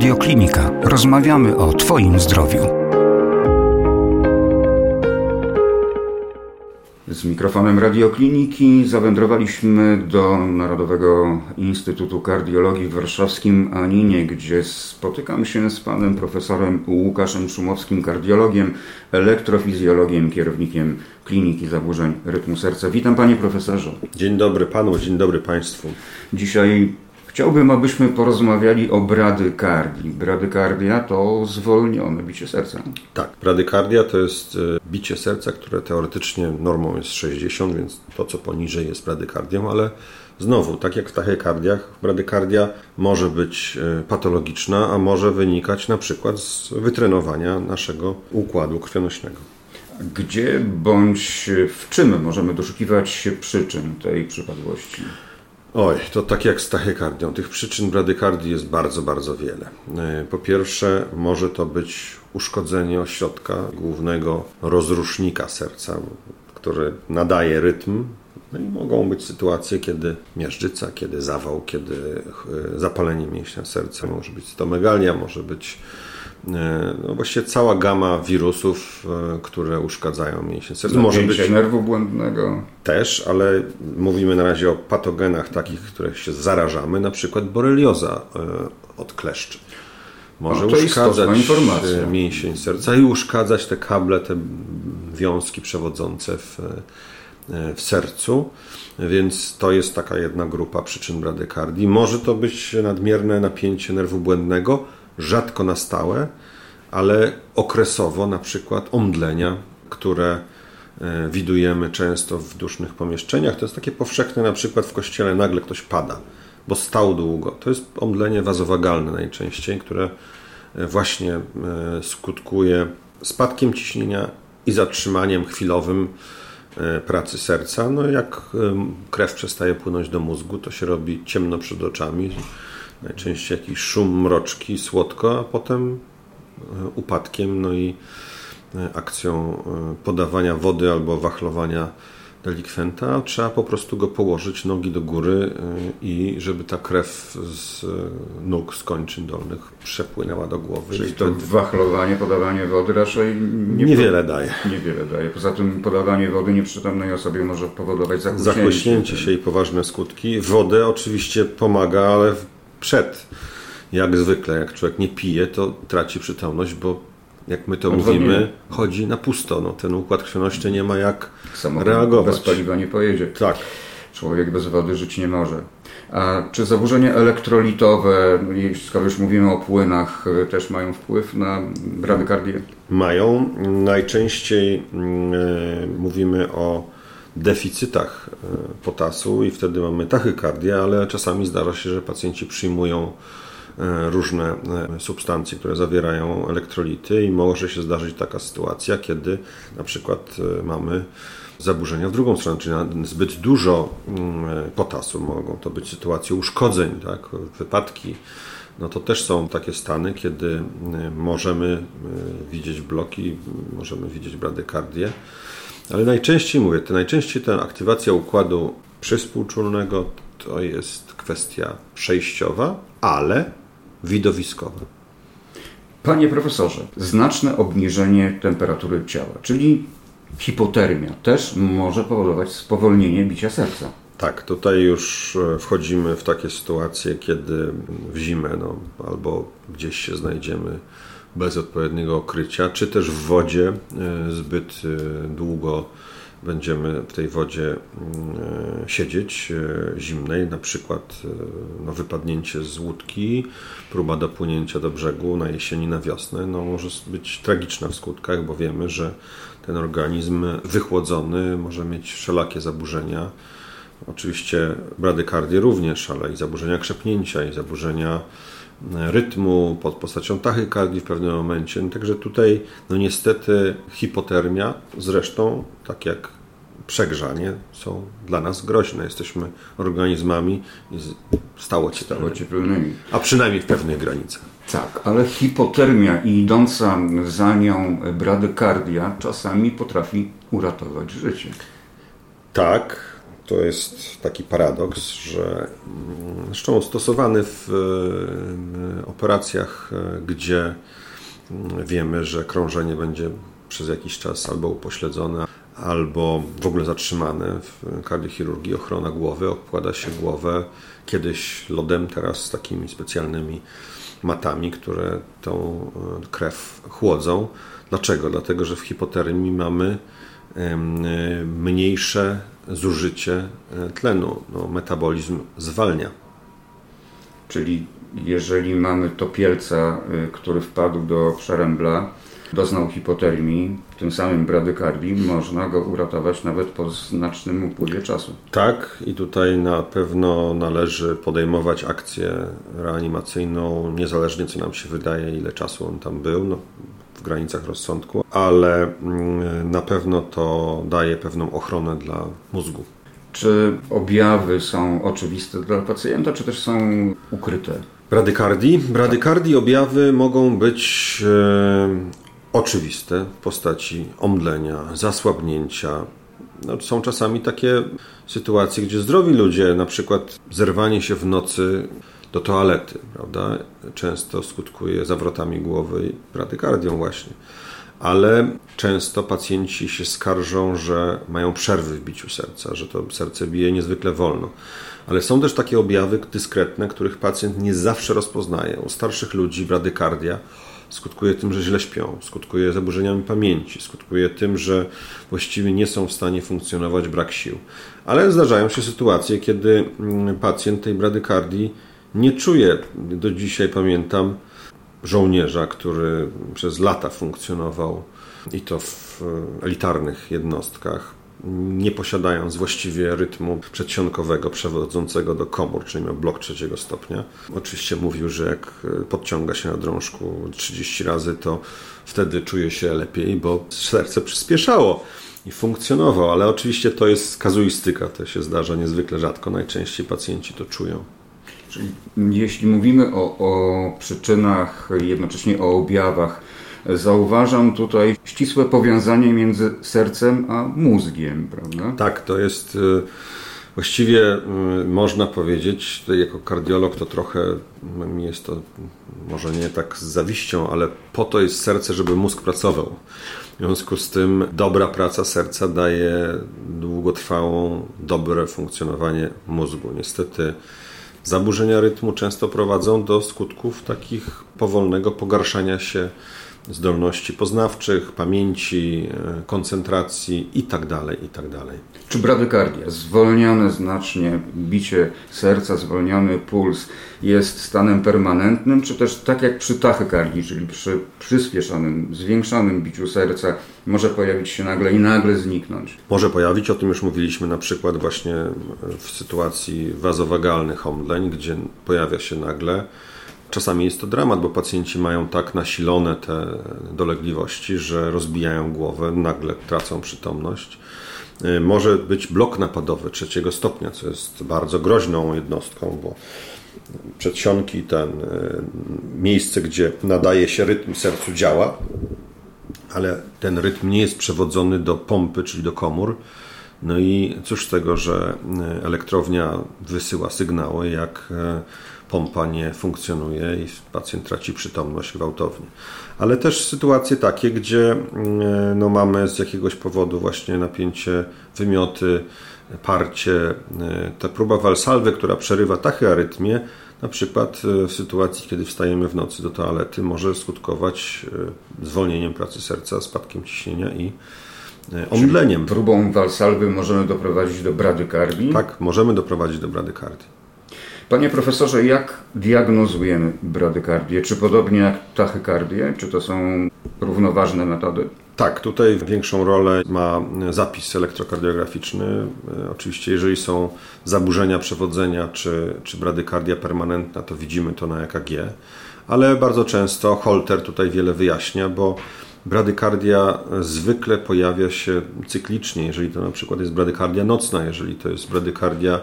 Radioklinika. Rozmawiamy o Twoim zdrowiu. Z mikrofonem Radiokliniki zawędrowaliśmy do Narodowego Instytutu Kardiologii w warszawskim Aninie, gdzie spotykam się z panem profesorem Łukaszem Szumowskim, kardiologiem, elektrofizjologiem, kierownikiem Kliniki Zaburzeń Rytmu Serca. Witam panie profesorze. Dzień dobry panu, dzień dobry państwu. Dzisiaj Chciałbym, abyśmy porozmawiali o bradykardii. Bradykardia to zwolnione bicie serca. Tak, bradykardia to jest e, bicie serca, które teoretycznie normą jest 60, więc to co poniżej jest bradykardią, ale znowu, tak jak w tachykardiach, bradykardia może być e, patologiczna, a może wynikać na przykład z wytrenowania naszego układu krwionośnego. Gdzie bądź w czym możemy doszukiwać się przyczyn tej przypadłości? Oj, to tak jak z tachykardią. Tych przyczyn bradykardii jest bardzo, bardzo wiele. E, po pierwsze, może to być uszkodzenie ośrodka głównego rozrusznika serca, który nadaje rytm. No i mogą być sytuacje, kiedy miażdżyca, kiedy zawał, kiedy e, zapalenie mięśnia serca, może być stomegalia, może być no właściwie cała gama wirusów, e, które uszkadzają mięśnie serca. Może być nerwu błędnego. Też, ale mówimy na razie o patogenach takich, których się zarażamy, na przykład borelioza e, od kleszczy. Może no, uszkadzać mięsień serca i uszkadzać te kable, te wiązki przewodzące w, w sercu. Więc to jest taka jedna grupa przyczyn bradykardii. Może to być nadmierne napięcie nerwu błędnego, rzadko na stałe, ale okresowo, na przykład omdlenia, które e, widujemy często w dusznych pomieszczeniach. To jest takie powszechne, na przykład w kościele nagle ktoś pada, bo stał długo. To jest omdlenie wazowagalne najczęściej, które e, właśnie e, skutkuje spadkiem ciśnienia i zatrzymaniem chwilowym pracy serca. No jak krew przestaje płynąć do mózgu, to się robi ciemno przed oczami, najczęściej jakiś szum, mroczki, słodko, a potem e, upadkiem, no i e, akcją e, podawania wody albo wachlowania delikwenta, trzeba po prostu go położyć nogi do góry i żeby ta krew z nóg, z kończyn dolnych przepłynęła do głowy. Czyli to wtedy... wachlowanie, podawanie wody raczej nie niewiele daje. Niewiele daje. Poza tym podawanie wody nieprzytomnej osobie może powodować zakłócenie. Zakłyśnięcie się i poważne skutki. Wodę oczywiście pomaga, ale przed. Jak zwykle, jak człowiek nie pije, to traci przytomność, bo jak my to mówimy, chodzi na pusto. No, ten układ krwionośny nie ma jak Samochód reagować. Bez paliwa nie pojedzie. Tak. Człowiek bez wody żyć nie może. A czy zaburzenia elektrolitowe, skoro już mówimy o płynach, też mają wpływ na bradykardię? Mają. Najczęściej yy, mówimy o deficytach e, potasu i wtedy mamy tachykardię, ale czasami zdarza się, że pacjenci przyjmują e, różne e, substancje, które zawierają elektrolity i może się zdarzyć taka sytuacja, kiedy na przykład mamy zaburzenia w drugą stronę, czyli zbyt dużo mm, potasu. Mogą to być sytuacje uszkodzeń, tak, wypadki. No to też są takie stany, kiedy możemy widzieć bloki, możemy widzieć bradykardię. Ale najczęściej mówię, to najczęściej ta aktywacja układu przyspółczulnego to jest kwestia przejściowa, ale widowiskowa. Panie profesorze, znaczne obniżenie temperatury ciała, czyli hipotermia, też może powodować spowolnienie bicia serca. Tak, tutaj już e, wchodzimy w takie sytuacje, kiedy w zimę no, albo gdzieś się znajdziemy bez odpowiedniego okrycia, czy też w wodzie e, zbyt e, długo będziemy w tej wodzie mm, e, siedzieć zimnej, na przykład no, wypadnięcie z łódki, próba dopłynięcia do brzegu na jesieni, na wiosnę, no, może być tragiczna w skutkach, bo wiemy, że ten organizm wychłodzony może mieć wszelakie zaburzenia. Oczywiście bradykardię również, ale i zaburzenia krzepnięcia, i zaburzenia rytmu, pod postacią tachykardii w pewnym momencie. No, także tutaj, no niestety, hipotermia, zresztą, tak jak przegrzanie, są dla nas groźne. Jesteśmy organizmami stałocieplnymi, a przynajmniej w pewnych granicach. Tak, ale hipotermia i idąca za nią bradykardia czasami potrafi uratować życie. Tak, to jest taki paradoks, że mm, zresztą stosowany w operacjach, gdzie mm, wiemy, że krążenie będzie przez jakiś czas albo upośledzone, albo w ogóle zatrzymane w kardiochirurgii ochrona głowy. Okłada się głowę kiedyś lodem, teraz takimi specjalnymi matami, które tą e, krew chłodzą. Dlaczego? Dlatego, że w hipotermii mamy mniejsze zużycie e, tlenu. No, metabolizm zwalnia. Czyli jeżeli mamy topielca, e, który wpadł do przerębla, doznał hipotermii, tym samym bradykardii, można go uratować nawet po znacznym upływie czasu. Tak, i tutaj na pewno należy podejmować akcję reanimacyjną, niezależnie co nam się wydaje, ile czasu on tam był. No, w granicach rozsądku, ale mm, na pewno to daje pewną ochronę dla mózgu. Czy objawy są oczywiste dla pacjenta, czy też są ukryte? Bradykardii? Bradykardii objawy mogą być e, oczywiste w postaci omdlenia, zasłabnięcia. No, są czasami takie sytuacje, gdzie zdrowi ludzie, na przykład zerwanie się w nocy do toalety, prawda, często skutkuje zawrotami głowy i bradykardią właśnie. Ale często pacjenci się skarżą, że mają przerwy w biciu serca, że to serce bije niezwykle wolno. Ale są też takie objawy dyskretne, których pacjent nie zawsze rozpoznaje. U starszych ludzi bradykardia skutkuje tym, że źle śpią, skutkuje zaburzeniami pamięci, skutkuje tym, że właściwie nie są w stanie funkcjonować, brak sił. Ale zdarzają się sytuacje, kiedy mm, pacjent tej bradykardii nie czuje. Do dzisiaj pamiętam żołnierza, który przez lata funkcjonował i to w elitarnych jednostkach nie posiadając właściwie rytmu przedsionkowego przewodzącego do komór, czyli miał blok trzeciego stopnia. Oczywiście mówił, że jak podciąga się na drążku 30 razy, to wtedy czuje się lepiej, bo serce przyspieszało i funkcjonował, ale oczywiście to jest kazuistyka, to się zdarza niezwykle rzadko, najczęściej pacjenci to czują. Czyli jeśli mówimy o, o przyczynach, jednocześnie o objawach, zauważam tutaj ścisłe powiązanie między sercem a mózgiem, prawda? Tak, to jest y, właściwie y, można powiedzieć, jako kardiolog to trochę mi jest to może nie tak z zawiścią, ale po to jest serce, żeby mózg pracował. W związku z tym dobra praca serca daje długotrwałą, dobre funkcjonowanie mózgu. Niestety zaburzenia rytmu często prowadzą do skutków takich powolnego pogarszania się zdolności poznawczych, pamięci, e, koncentracji itd. Tak itd. Tak czy bradykardia, zwolnione znacznie bicie serca, zwolniony puls jest stanem permanentnym, czy też tak jak przy tachykardii, czyli przy przyspieszonym, zwiększonym biciu serca, może pojawić się nagle i nagle zniknąć? Może pojawić, o tym już mówiliśmy na przykład właśnie w sytuacji wazowagalnych omdleń, gdzie pojawia się nagle Czasami jest to dramat, bo pacjenci mają tak nasilone te dolegliwości, że rozbijają głowę, nagle tracą przytomność. Y, może być blok napadowy trzeciego stopnia, co jest bardzo groźną jednostką, bo przedsionki, ten y, miejsce, gdzie nadaje się rytm sercu działa, ale ten rytm nie jest przewodzony do pompy, czyli do komór. No i cóż z tego, że y, elektrownia wysyła sygnały, jak pompa nie funkcjonuje i pacjent traci przytomność gwałtownie. Ale też sytuacje takie, gdzie mm, no, mamy z jakiegoś powodu właśnie napięcie, wymioty, parcie. Ta próba walsalwy, która przerywa tachyarytmię, na przykład e, w sytuacji, kiedy wstajemy w nocy do toalety, może skutkować e, zwolnieniem pracy serca, spadkiem ciśnienia i omdleniem. Czyli próbą walsalwy możemy doprowadzić do bradykardii? Tak, możemy doprowadzić do bradykardii. Panie profesorze, jak diagnozujemy bradykardię? Czy podobnie jak tachykardię? Czy to są równoważne metody? Tak, tutaj większą rolę ma zapis elektrokardiograficzny. Oczywiście, jeżeli są zaburzenia przewodzenia czy, czy bradykardia permanentna, to widzimy to na EKG, ale bardzo często Holter tutaj wiele wyjaśnia, bo bradykardia zwykle pojawia się cyklicznie, jeżeli to na przykład jest bradykardia nocna, jeżeli to jest bradykardia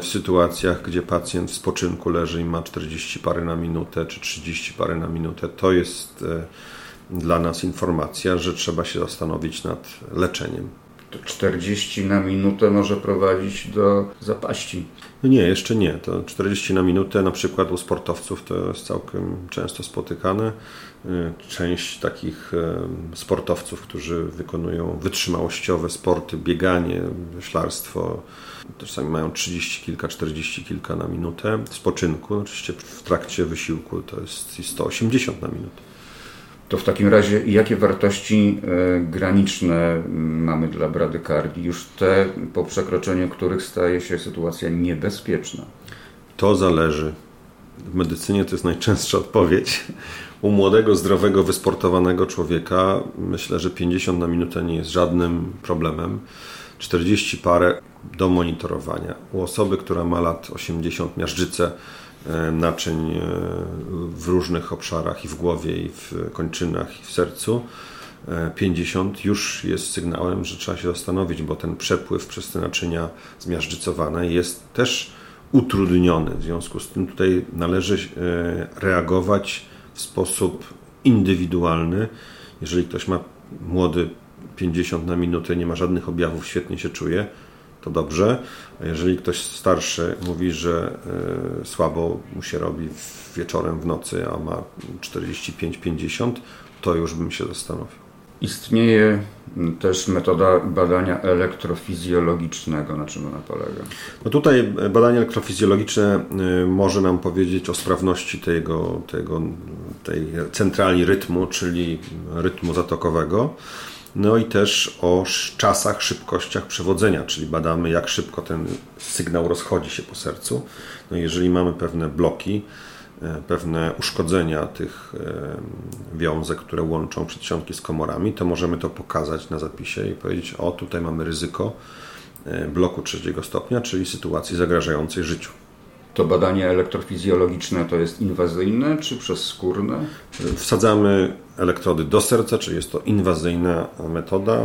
w sytuacjach, gdzie pacjent w spoczynku leży i ma 40 pary na minutę czy 30 pary na minutę, to jest e, dla nas informacja, że trzeba się zastanowić nad leczeniem. to 40 na minutę może prowadzić do zapaści. No nie, jeszcze nie. To 40 na minutę na przykład u sportowców to jest całkiem często spotykane. Y, część takich y, sportowców, którzy wykonują wytrzymałościowe sporty, bieganie, ślarstwo, czasami mają 30 kilka, 40 kilka na minutę spoczynku. Oczywiście w trakcie wysiłku to jest 180 na minutę. To w takim razie jakie wartości e, graniczne mamy dla bradykardii? Już te, po przekroczeniu których staje się sytuacja niebezpieczna? To zależy. W medycynie to jest najczęstsza odpowiedź. U młodego, zdrowego, wysportowanego człowieka myślę, że 50 na minutę nie jest żadnym problemem. 40 parę do monitorowania. U osoby, która ma lat 80, miażdżycę, naczyń e, w różnych obszarach i w głowie, i w kończynach, i w sercu. 50 e, już jest sygnałem, że trzeba się zastanowić, bo ten przepływ przez te naczynia zmiażdżycowane jest też utrudniony. W związku z tym tutaj należy reagować w sposób indywidualny. Jeżeli ktoś ma młody 50 na minutę, nie ma żadnych objawów, świetnie się czuje, to dobrze. A jeżeli ktoś starszy mówi, że y, słabo mu się robi wieczorem w nocy, a ma 45-50, to już bym się zastanowił. Istnieje też metoda badania elektrofizjologicznego. Na czym ona polega? No tutaj badanie elektrofizjologiczne y, może nam powiedzieć o sprawności tego, tego, tej centrali rytmu, czyli rytmu zatokowego. No i też o czasach, szybkościach przewodzenia, czyli badamy, jak szybko ten sygnał rozchodzi się po sercu. No jeżeli mamy pewne bloki, e, pewne uszkodzenia tych e, wiązek, które łączą przedsionki z komorami, to możemy to pokazać na zapisie i powiedzieć: O, tutaj mamy ryzyko e, bloku trzeciego stopnia, czyli sytuacji zagrażającej życiu. To badanie elektrofizjologiczne to jest inwazyjne czy przezskórne? Wsadzamy elektrody do serca, czyli jest to inwazyjna metoda.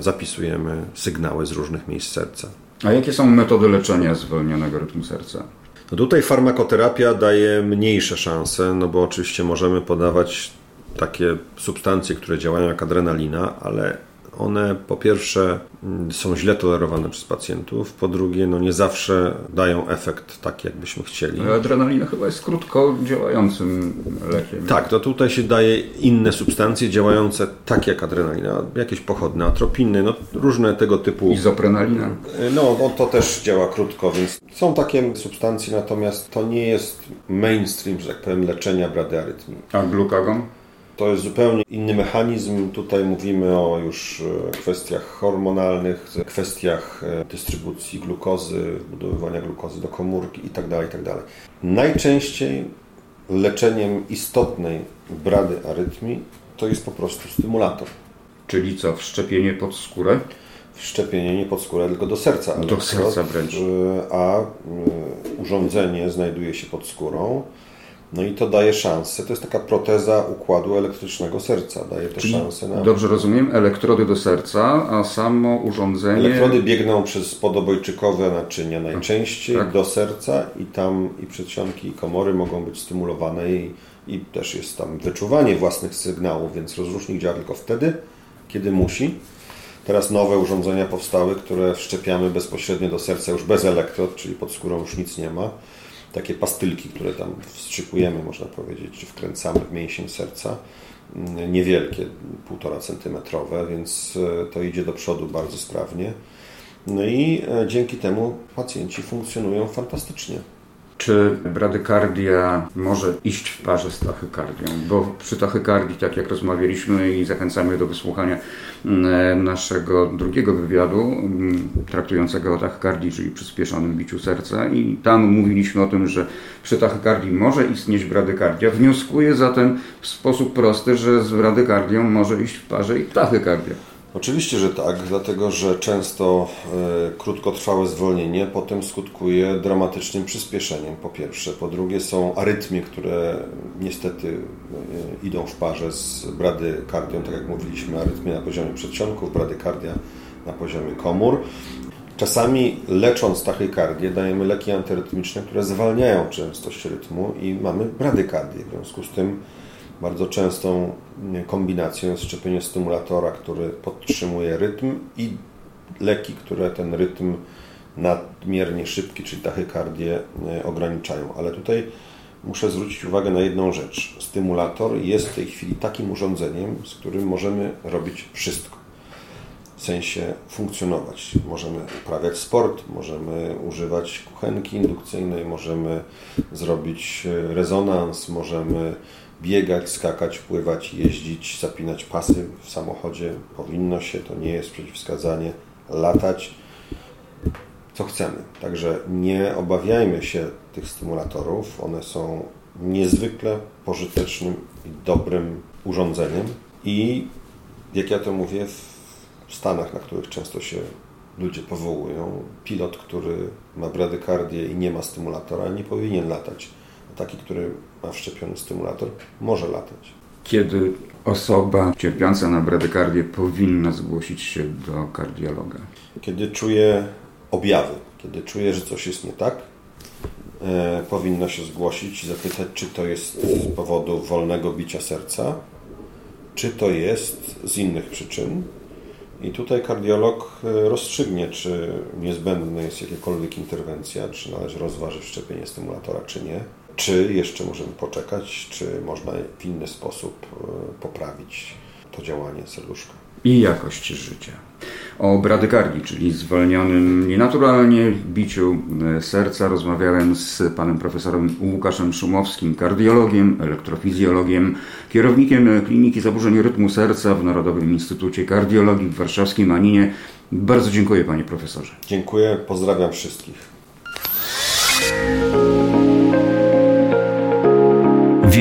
Zapisujemy sygnały z różnych miejsc serca. A jakie są metody leczenia zwolnionego rytmu serca? No tutaj farmakoterapia daje mniejsze szanse, no bo oczywiście możemy podawać takie substancje, które działają jak adrenalina, ale one po pierwsze mm, są źle tolerowane przez pacjentów, po drugie no nie zawsze dają efekt taki, jakbyśmy chcieli. Ale adrenalina chyba jest krótko działającym lekiem. Tak, to tutaj się daje inne substancje działające tak jak adrenalina, jakieś pochodne, atropiny, no różne tego typu. Izoprenalina? No, no to też działa krótko, więc są takie substancje, natomiast to nie jest mainstream, że tak powiem, leczenia bradyarytmii. A glukagon? To jest zupełnie inny mechanizm. Tutaj mówimy o już e, kwestiach hormonalnych, kwestiach e, dystrybucji glukozy, budowywania glukozy do komórki itd. Tak itd. Tak Najczęściej leczeniem istotnej brady arytmii to jest po prostu stymulator. Czyli co, wszczepienie pod skórę? Wszczepienie nie pod skórę, tylko do serca. Do serca wręcz. E, a urządzenie znajduje się pod skórą no i to daje szansę. To jest taka proteza układu elektrycznego serca. Daje to Czyli szansę na. Dobrze rozumiem, elektrody do serca, a samo urządzenie. Elektrody biegną przez podobojczykowe naczynia najczęściej tak. do serca i tam i przedsionki, i komory mogą być stymulowane i, i też jest tam wyczuwanie własnych sygnałów, więc rozrusznik działa tylko wtedy, kiedy musi. Teraz nowe urządzenia powstały, które wszczepiamy bezpośrednio do serca już bez elektrod, czyli pod skórą już nic nie ma takie pastylki, które tam wstrzykujemy, można powiedzieć, czy wkręcamy w mięsień serca. Mm, niewielkie, 1,5 centymetrowe, więc e, to idzie do przodu bardzo sprawnie. No i e, dzięki temu pacjenci funkcjonują fantastycznie. Czy bradykardia może iść w parze z tachykardią? Bo przy tachykardii, tak jak rozmawialiśmy i zachęcamy do wysłuchania naszego drugiego wywiadu mm, traktującego o tachykardii, czyli przyspieszonym biciu serca i tam mówiliśmy o tym, że przy tachykardii może istnieć bradykardia. Wnioskuję zatem w sposób prosty, że z bradykardią może iść w parze i tachykardia. Oczywiście, że tak, dlatego że często y, krótkotrwałe zwolnienie potem skutkuje dramatycznym przyspieszeniem, po pierwsze. Po drugie są arytmie, które niestety y, idą w parze z bradykardią, tak jak mówiliśmy, arytmie na poziomie przedsionków, bradykardia na poziomie komór. Czasami lecząc tachykardię dajemy leki antyrytmiczne, które zwalniają częstość rytmu i mamy bradykardię. W związku z tym bardzo częstą kombinacją jest szczepienie stymulatora, który podtrzymuje rytm i leki, które ten rytm nadmiernie szybki, czyli tachykardię e, ograniczają. Ale tutaj muszę zwrócić uwagę na jedną rzecz. Stymulator jest w tej chwili takim urządzeniem, z którym możemy robić wszystko. W sensie funkcjonować. Możemy uprawiać sport, możemy używać kuchenki indukcyjnej, możemy zrobić e, rezonans, możemy biegać, skakać, pływać, jeździć, zapinać pasy w samochodzie. Powinno się, to nie jest przeciwwskazanie, latać, co chcemy. Także nie obawiajmy się tych stymulatorów. One są niezwykle pożytecznym i dobrym urządzeniem. I jak ja to mówię, w Stanach, na których często się ludzie powołują, pilot, który ma bradykardię i nie ma stymulatora, nie powinien latać. Taki, który ma wszczepiony stymulator, może latać. Kiedy osoba cierpiąca na bradykardię powinna zgłosić się do kardiologa? Kiedy czuje objawy, kiedy czuje, że coś jest nie tak, e, powinno się zgłosić i zapytać, czy to jest z powodu wolnego bicia serca, czy to jest z innych przyczyn. I tutaj kardiolog e, rozstrzygnie, czy niezbędna jest jakakolwiek interwencja, czy należy rozważyć szczepienie stymulatora, czy nie. Czy jeszcze możemy poczekać, czy można w inny sposób e, poprawić to działanie serduszka. I jakość życia. O bradykardii, czyli zwolnionym nienaturalnie biciu e, serca, rozmawiałem z panem profesorem Łukaszem Szumowskim, kardiologiem, elektrofizjologiem, kierownikiem Kliniki Zaburzeń Rytmu Serca w Narodowym Instytucie Kardiologii w warszawskim Aninie. Bardzo dziękuję panie profesorze. Dziękuję, pozdrawiam wszystkich.